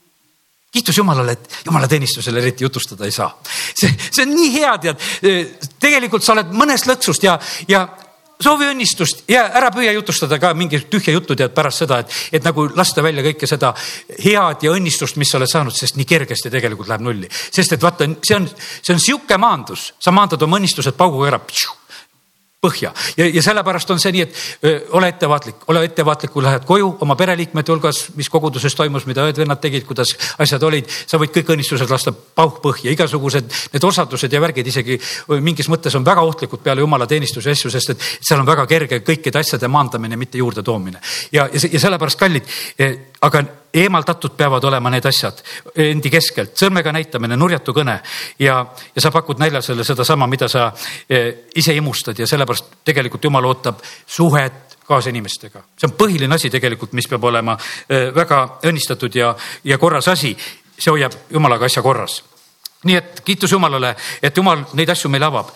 kiitus Jumalale, et Jumala teenistusel eriti jutustada ei saa. see, see on nii hea, tead. tegelikult sa oled mõnest lõksust ja, ja soovi õnnistust ja ära püüa jutustada ka mingit tühja juttu tead pärast seda, et, et nagu lasta välja kõike seda head ja õnnistust, mis sa oled saanud, sest nii kergesti tegelikult läheb nulli. sest et vaata, see on, see on sihuke maandus, sa maandad oma õnnistused pauguga ära põhja ja, ja sellepärast on see nii, et öö, ole ettevaatlik, ole ettevaatlik, kui lähed koju oma pereliikmete hulgas, mis koguduses toimus, mida õed-vennad tegid, kuidas asjad olid, sa võid kõik õnnistused lasta pauhpõhja, igasugused need osadused ja värgid isegi mingis mõttes on väga ohtlikud peale jumala teenistuse asju, sest et seal on väga kerge kõikide asjade maandamine, mitte juurde toomine. ja, ja, ja sellepärast kallid, aga eemaldatud peavad olema need asjad endi keskelt, sõrmega näitamine, nurjatu kõne ja, ja sa pakud näljasele sedasama, mida sa eh, ise imustad ja sellepärast tegelikult jumal ootab suhet kaasinimestega. see on põhiline asi tegelikult, mis peab olema eh, väga õnnistatud ja, ja korras asi. see hoiab jumalaga asja korras. nii et kiitus Jumalale, et Jumal neid asju meile avab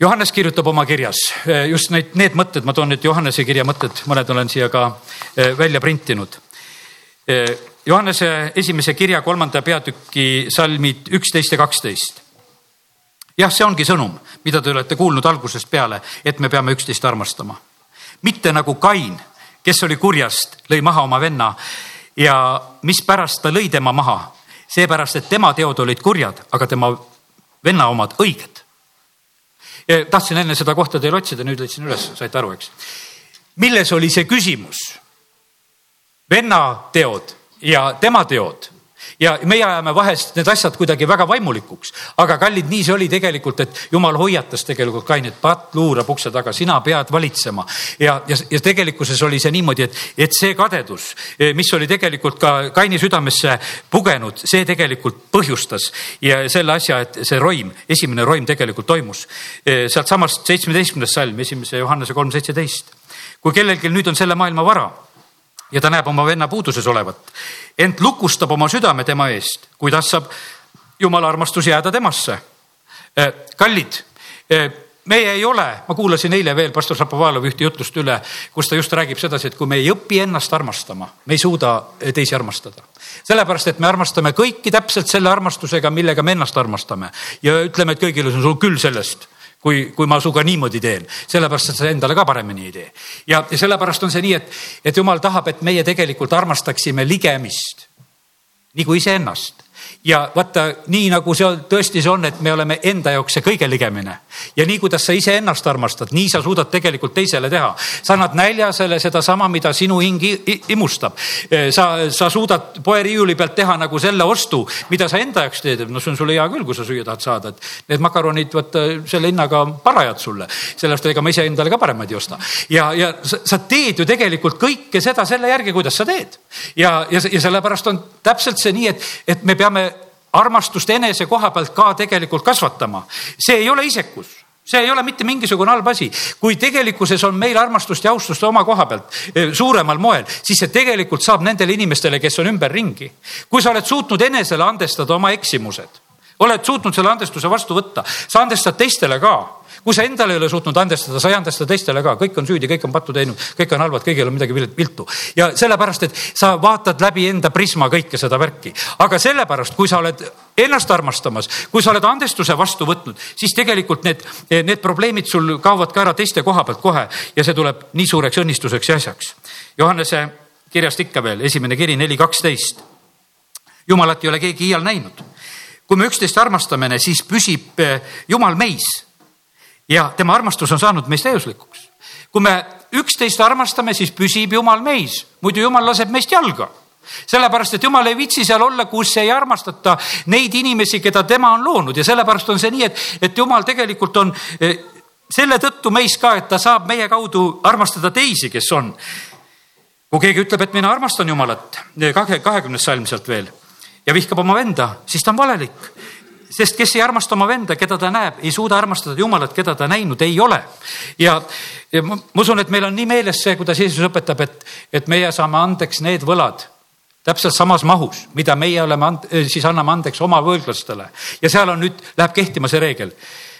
Johannes kirjutab oma kirjas eh, just neid, need mõtted, ma toon nüüd Johannese kirja mõtted, mõned olen siia ka välja printinud Johannese esimese kirja kolmanda peatüki salmid üksteist ja kaksteist. jah, see ongi sõnum, mida te olete kuulnud algusest peale, et me peame üksteist armastama. mitte nagu Kain, kes oli kurjast, lõi maha oma venna ja mispärast ta lõi tema maha, seepärast, et tema teod olid kurjad, aga tema venna omad õiged. tahtsin enne seda kohta teil otsida, nüüd leidsin üles, saite aru, eks. milles oli see küsimus? Venna teod ja tema teod ja meie ajame vahest need asjad kuidagi väga vaimulikuks, aga kallid, nii see oli tegelikult, et jumal hoiatas tegelikult Kainit, patt luurab ukse taga, sina pead valitsema. ja, ja, ja tegelikkuses oli see niimoodi, et, et see kadedus, mis oli tegelikult ka Kaini südamesse pugenud, see tegelikult põhjustas ja selle asja, et see roim, esimene roim tegelikult toimus. sealtsamast seitsmeteistkümnes salm, esimese Johannese kolm seitseteist. kui kellelgi nüüd on selle maailma vara ja ta näeb oma venna puuduses olevat, ent lukustab oma südame tema eest, kuidas saab jumala armastus jääda temasse. Eh, kallid, eh, meie ei ole, ma kuulasin eile veel pastor Šapovalovi ühte jutlust üle, kus ta just räägib sedasi, et kui me ei õpi ennast armastama, me ei suuda teisi armastada. sellepärast, et me armastame kõiki täpselt selle armastusega, millega me ennast armastame ja ütleme, et kõigil on sul küll sellest kui, kui ma sinuga niimoodi teen, sellepärast et sa endale ka paremini ei tee. ja, sellepärast on see nii, et, et jumal tahab, et meie tegelikult armastaksime ligemist nagu iseennast. Ja vaata, nii nagu see tõesti see on, et me oleme enda jaoks see kõige ligemine ja nii, kuidas sa iseennast armastad, nii sa suudad tegelikult teisele teha. sa annad näljasele sedasama, mida sinu hing imustab. sa, sa suudad poeriiuli pealt teha nagu selle ostu, mida sa enda jaoks teed, no see on sulle hea küll, kui sa süüa tahad saada, et need makaronid, vaata selle hinnaga parajad sulle. sellepärast ega ma iseendale ka paremaid ei osta ja, ja sa, sa teed ju tegelikult kõike seda selle järgi, kuidas sa teed ja, ja, ja sellepärast on täpselt see nii, et, et me peame armastust enese koha pealt ka tegelikult kasvatama. see ei ole isekus see ei ole mitte mingisugune halb asi, kui tegelikkuses on meil armastust ja austust oma koha pealt eh, suuremal moel, siis see tegelikult saab nendele inimestele, kes on ümberringi. kui sa oled suutnud enesele andestada oma eksimused, oled suutnud selle andestuse vastu võtta, sa andestad teistele ka kui sa endale ei ole suutnud andestada, sa ei andesta teistele ka, kõik on süüdi, kõik on pattu teinud, kõik on halvad, kõigil on midagi viltu. ja sellepärast, et sa vaatad läbi enda prisma kõike seda värki, aga sellepärast, kui sa oled ennast armastamas, kui sa oled andestuse vastu võtnud, siis tegelikult need, need probleemid sul kaovad ka ära teiste koha pealt kohe ja see tuleb nii suureks õnnistuseks ja asjaks. Johannese kirjast ikka veel, esimene kiri neli kaksteist. jumalat ei ole keegi iial näinud. kui me üksteist armastame, siis püsib eh, Jumal meis ja tema armastus on saanud meist täiuslikuks. kui me üksteist armastame, siis püsib Jumal meis, muidu Jumal laseb meist jalga sellepärast, et jumal ei viitsi seal olla, kus ei armastata neid inimesi, keda tema on loonud ja sellepärast on see nii, et, et jumal tegelikult on eh, selle tõttu meis ka, et ta saab meie kaudu armastada teisi, kes on. kui keegi ütleb, et mina armastan Jumalat, kahe, kahekümnes salm sealt veel ja vihkab oma venda, siis ta on valelik sest kes ei armasta oma venda, keda ta näeb, ei suuda armastada Jumalat, keda ta näinud ei ole. ja, ja ma usun, et meil on nii meeles see, kuidas Jeesus õpetab, et, et meie saame andeks need võlad täpselt samas mahus, mida meie oleme, eh, siis anname andeks oma võlglastele ja seal on nüüd, läheb kehtima see reegel.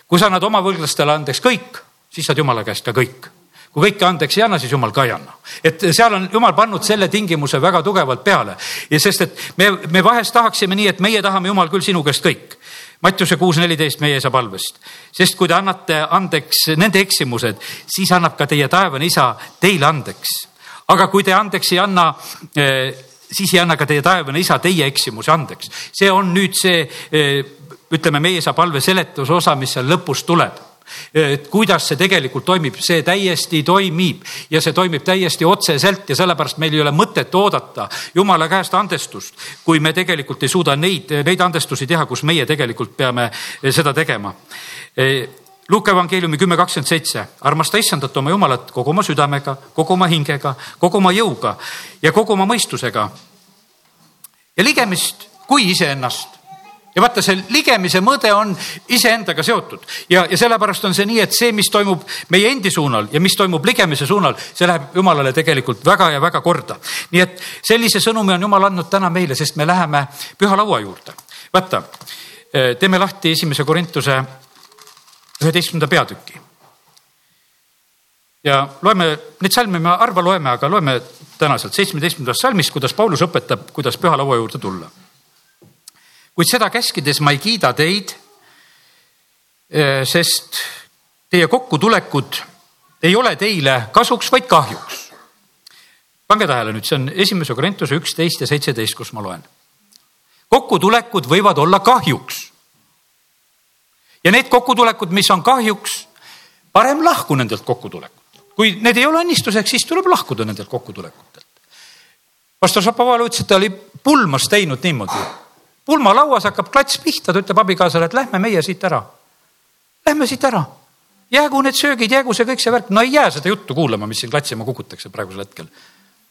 kui sa annad oma võlglastele andeks kõik, siis saad Jumala käest ka kõik kui kõike andeks ei anna, siis jumal ka ei anna. et seal on jumal pannud selle tingimuse väga tugevalt peale ja sest, et me, me vahest tahaksime nii, et meie tahame jumal küll sinu käest kõik Mattiuse kuus neliteist meie isa palvest, sest kui te annate andeks nende eksimused, siis annab ka teie taevane isa teile andeks. aga kui te andeks ei anna, eh, siis ei anna ka teie taevane isa teie eksimusi andeks. see on nüüd see, eh, ütleme, meie isa palve seletusosa, mis seal lõpus tuleb et kuidas see tegelikult toimib, see täiesti toimib ja see toimib täiesti otseselt ja sellepärast meil ei ole mõtet oodata jumala käest andestust, kui me tegelikult ei suuda neid, neid andestusi teha, kus meie tegelikult peame seda tegema. Luuke evangeeliumi kümme kakskümmend seitse, armasta issandat oma jumalat kogu oma südamega, kogu oma hingega, kogu oma jõuga ja kogu oma mõistusega. ja ligemist kui iseennast ja vaata, see ligemise mõõde on iseendaga seotud ja, ja sellepärast on see nii, et see, mis toimub meie endi suunal ja mis toimub ligemise suunal, see läheb jumalale tegelikult väga ja väga korda. nii et sellise sõnumi on jumal andnud täna meile, sest me läheme püha laua juurde. vaata, eh, teeme lahti esimese Korintuse üheteistkümnenda peatüki. ja loeme neid salme, me harva loeme, aga loeme täna sealt seitsmeteistkümnendast salmist, kuidas Paulus õpetab, kuidas püha laua juurde tulla kuid seda käskides ma ei kiida teid, eh, sest teie kokkutulekud ei ole teile kasuks, vaid kahjuks. pange tähele nüüd, see on esimese Korintuse üksteist ja seitseteist, kus ma loen. kokkutulekud võivad olla kahjuks. ja need kokkutulekud, mis on kahjuks, parem lahku nendelt kokkutulekut. kui need ei ole õnnistuseks, siis tuleb lahkuda nendelt kokkutulekutelt. pastor Šapovalov ütles, et ta oli pulmas teinud niimoodi pulmalauas hakkab klats pihta, ta ütleb abikaasale, et lähme meie siit ära. Lähme siit ära. jäägu need söögid, jäägu see kõik see värk, no ei jää seda juttu kuulama, mis siin klatsima kukutakse praegusel hetkel.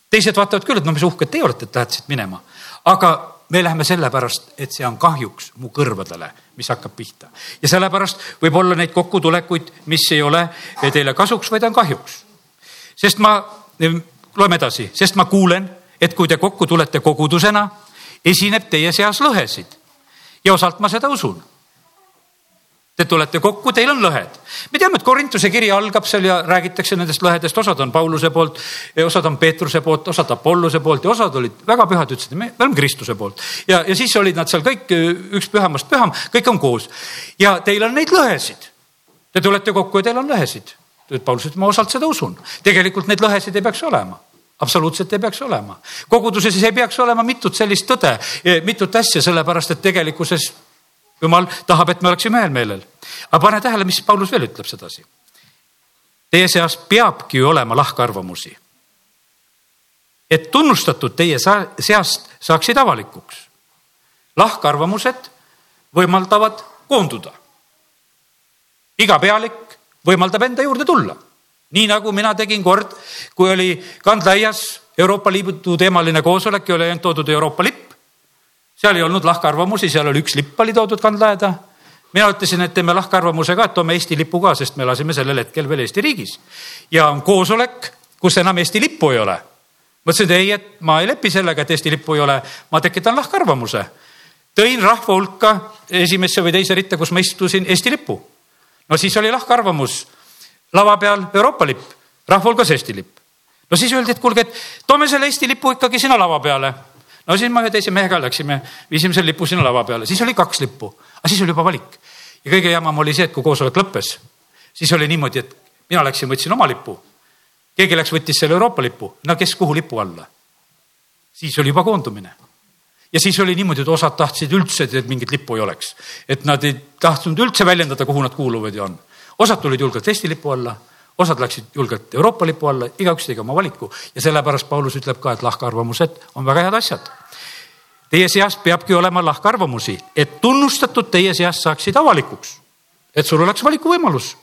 teised vaatavad küll, et no mis uhked teie olete, et lähete siit minema. aga me läheme sellepärast, et see on kahjuks mu kõrvadele, mis hakkab pihta. ja sellepärast võib olla neid kokkutulekuid, mis ei ole teile kasuks, vaid on kahjuks. sest ma, loeme edasi, sest ma kuulen, et kui te kokku tulete kogudusena esineb teie seas lõhesid ja osalt ma seda usun. Te tulete kokku, teil on lõhed. me teame, et Korintuse kiri algab seal ja räägitakse nendest lõhedest, osad on Pauluse poolt, osad on Peetruse poolt, osad Apolluse poolt ja osad olid väga pühad, ütlesid, me oleme Kristuse poolt. ja, ja siis olid nad seal kõik üks pühamast püham, kõik on koos ja teil on neid lõhesid. Te tulete kokku ja teil on lõhesid. Paulus ütleb, ma osalt seda usun. tegelikult neid lõhesid ei peaks olema absoluutselt ei peaks olema. koguduses ei peaks olema mitut sellist tõde, mitut asja, sellepärast et tegelikkuses jumal tahab, et me oleksime ühel meelel. aga pane tähele, mis Paulus veel ütleb sedasi. Teie seas peabki ju olema lahkarvamusi. et tunnustatud teie seast saaksid avalikuks. lahkarvamused võimaldavad koonduda. iga pealik võimaldab enda juurde tulla nii nagu mina tegin kord, kui oli kandlaias Euroopa Liidu teemaline koosolek ja oli ainult toodud Euroopa lipp. seal ei olnud lahkarvamusi, seal oli üks lipp oli toodud kandlaeda. mina ütlesin, et teeme lahkarvamuse ka, et toome Eesti lipu ka, sest me elasime sellel hetkel veel Eesti riigis. ja on koosolek, kus enam Eesti lippu ei ole. mõtlesin, et ei, et ma ei lepi sellega, et Eesti lippu ei ole, ma tekitan lahkarvamuse. tõin rahva hulka esimesse või teise ritta, kus ma istusin, Eesti lipu. no siis oli lahkarvamus lava peal Euroopa lipp, rahva hulgas Eesti lipp. no siis öeldi, et kuulge, et toome selle Eesti lipu ikkagi sinna lava peale. no siis ma ühe teise mehega läksime, viisime selle lipu sinna lava peale, siis oli kaks lippu, aga siis oli juba valik. ja kõige jamam oli see, et kui koosolek lõppes, siis oli niimoodi, et mina läksin, võtsin oma lipu. keegi läks, võttis selle Euroopa lipu, no kes kuhu lipu alla. siis oli juba koondumine ja siis oli niimoodi, et osad tahtsid üldse, et mingit lippu ei oleks, et nad ei tahtnud üldse väljendada, kuhu nad kuuluvad ja on osad tulid julgelt Eesti lipu alla, osad läksid julgelt Euroopa lipu alla, igaüks tegi oma valiku ja sellepärast Paulus ütleb ka, et lahkarvamused on väga head asjad. Teie seas peabki olema lahkarvamusi, et tunnustatud teie seast saaksid avalikuks, et sul oleks valikuvõimalus.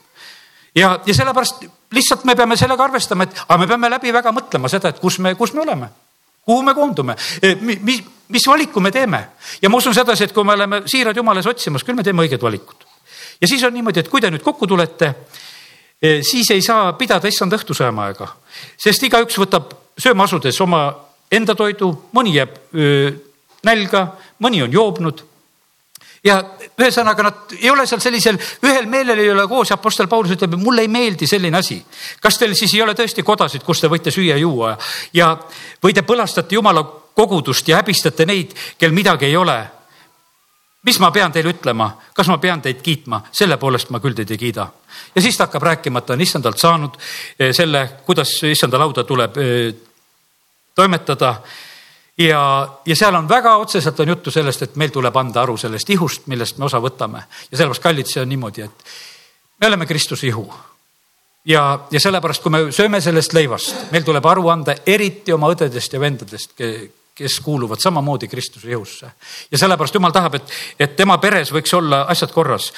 ja, ja sellepärast lihtsalt me peame sellega arvestama, et aga me peame läbi väga mõtlema seda, et kus me, kus me oleme, kuhu me koondume, mis, mis valiku me teeme ja ma usun sedasi, et kui me oleme siirad jumalas otsimas, küll me teeme õiged valikud ja siis on niimoodi, et kui te nüüd kokku tulete, eh, siis ei saa pidada issand õhtusöömaaega, sest igaüks võtab sööma asudes oma enda toidu, mõni jääb öö, nälga, mõni on joobnud. Ja ühesõnaga nad ei ole seal sellisel ühel meelel ei ole koos ja Apostel Paulus ütleb, et mulle ei meeldi selline asi. kas teil siis ei ole tõesti kodasid, kus te võite süüa-juua ja, või te põlastate jumala kogudust ja häbistate neid, kel midagi ei ole mis ma pean teile ütlema, kas ma pean teid kiitma, selle poolest ma küll teid ei kiida. ja siis ta hakkab rääkima, et ta on issandalt saanud eh, selle, kuidas issanda lauda tuleb eh, toimetada. ja, ja seal on väga otseselt on juttu sellest, et meil tuleb anda aru sellest ihust, millest me osa võtame ja sellepärast, kallid, see on niimoodi, et me oleme Kristuse ihu ja, ja sellepärast, kui me sööme sellest leivast, meil tuleb aru anda eriti oma õdedest ja vendadest, kes kuuluvad samamoodi Kristuse jõusse. ja sellepärast jumal tahab, et, et tema peres võiks olla asjad korras.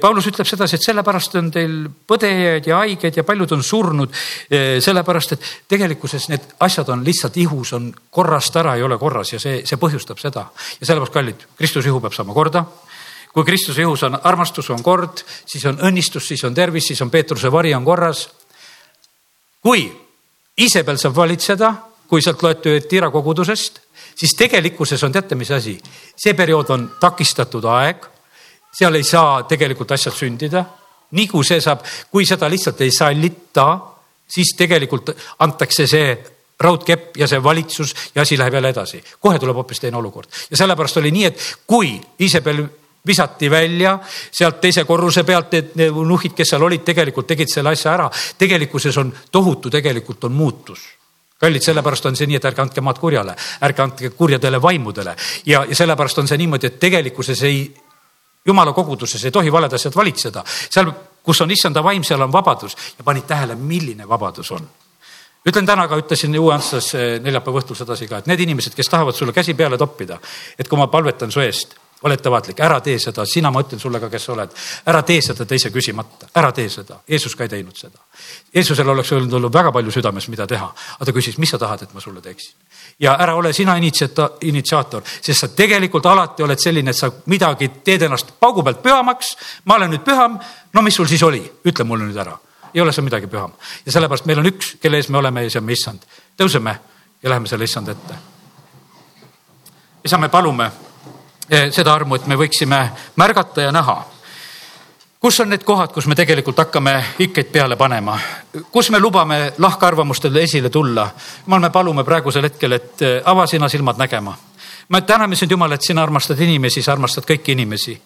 Paulus ütleb sedasi, et sellepärast on teil põdejaid ja haiged ja paljud on surnud. sellepärast, et tegelikkuses need asjad on lihtsalt ihus on korrast ära, ei ole korras ja see, see põhjustab seda. ja sellepärast, kallid, Kristuse ihu peab saama korda kui Kristuse ihus on armastus, on kord, siis on õnnistus, siis on tervis, siis on Peetruse vari on korras. kui Iisabel saab valitseda kui sealt loeti Tiira kogudusest, siis tegelikkuses on teate, mis asi, see periood on takistatud aeg. seal ei saa tegelikult asjad sündida. nii kui see saab, kui seda lihtsalt ei sallita, siis tegelikult antakse see raudkepp ja see valitsus ja asi läheb jälle edasi. kohe tuleb hoopis teine olukord ja sellepärast oli nii, et kui Iisabel visati välja sealt teise korruse pealt, et need nuhhid, kes seal olid, tegelikult tegid selle asja ära. tegelikkuses on tohutu, tegelikult on muutus kallid, sellepärast on see nii, et ärge andke maad kurjale, ärge andke kurjadele vaimudele. Ja, ja sellepärast on see niimoodi, et tegelikkuses ei, jumala koguduses ei tohi valed asjad valitseda. seal, kus on issanda vaim, seal on vabadus. Ja panid tähele, milline vabadus on. Ütlen täna ka, ütlesin uue Antslas eh, neljapäeva õhtul sedasi ka, et need inimesed, kes tahavad sulle käsi peale toppida, et kui ma palvetan su eest ole ettevaatlik, ära tee seda, sina, ma ütlen sulle ka, kes sa oled, ära tee seda teise küsimata, ära tee seda. Jeesus ka ei teinud seda. Jeesusel oleks öelnud olnud väga palju südames, mida teha, aga ta küsis, mis sa tahad, et ma sulle teeksin. ja ära ole sina initsiata-, initsiaator, sest sa tegelikult alati oled selline, et sa midagi teed ennast paugu pealt pühamaks. ma olen nüüd püham, no mis sul siis oli, ütle mulle nüüd ära. ei ole sa midagi püham ja sellepärast meil on üks, kelle ees me oleme ja see on me issand. tõuseme ja läheme selle issand ette. isa, me palume seda armu, et me võiksime märgata ja näha, kus on need kohad, kus me tegelikult hakkame ikkeid peale panema, kus me lubame lahkarvamustele esile tulla? jumal, me palume praegusel hetkel, et äh, ava sina silmad nägema. me täname sind, Jumal, et sina armastad inimesi, sa armastad kõiki inimesi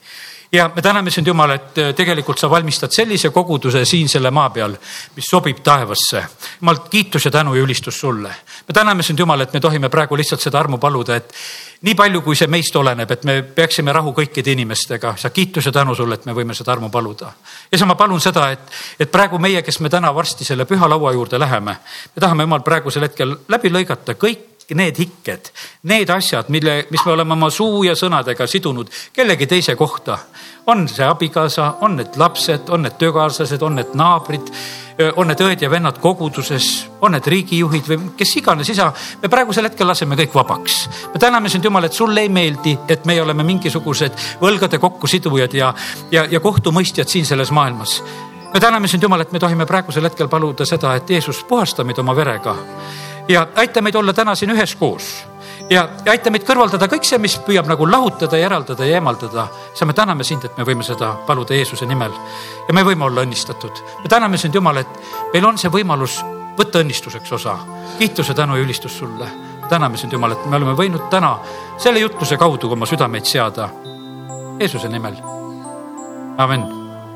ja me täname sind, Jumal, et äh, tegelikult sa valmistad sellise koguduse siin selle maa peal, mis sobib taevasse. Jumal, kiitus ja tänu ja ülistus sulle. me täname sind, Jumal, et me tohime praegu lihtsalt seda armu paluda, et nii palju, kui see meist oleneb, et me peaksime rahu kõikide inimestega. sa kiitus ja tänu sulle, et me võime seda armu paluda. ja sa, ma palun seda, et, et praegu meie, kes me täna varsti selle püha laua juurde läheme, me tahame, Jumal, praegusel hetkel läbi lõigata kõik need hikked, need asjad, mille, mis me oleme oma suu ja sõnadega sidunud kellegi teise kohta. on see abikaasa, on need lapsed, on need töökaaslased, on need naabrid, on need õed ja vennad koguduses, on need riigijuhid või kes iganes, isa, me praegusel hetkel laseme kõik vabaks. me täname sind, Jumal, et sulle ei meeldi, et meie oleme mingisugused võlgade kokkusidujad ja, ja, ja kohtumõistjad siin selles maailmas me täname sind, Jumal, et me tohime praegusel hetkel paluda seda, et Jeesus puhasta meid oma verega ja aita meid olla täna siin üheskoos ja, ja aita meid kõrvaldada kõik see, mis püüab nagu lahutada ja eraldada ja eemaldada. sa, me täname sind, et me võime seda paluda Jeesuse nimel ja me võime olla õnnistatud. me täname sind, Jumal, et meil on see võimalus võtta õnnistuseks osa. kiituse, tänu ja ülistus sulle. täname sind, Jumal, et me oleme võinud täna selle jutluse kaudu oma südameid seada. Jeesuse nimel. amin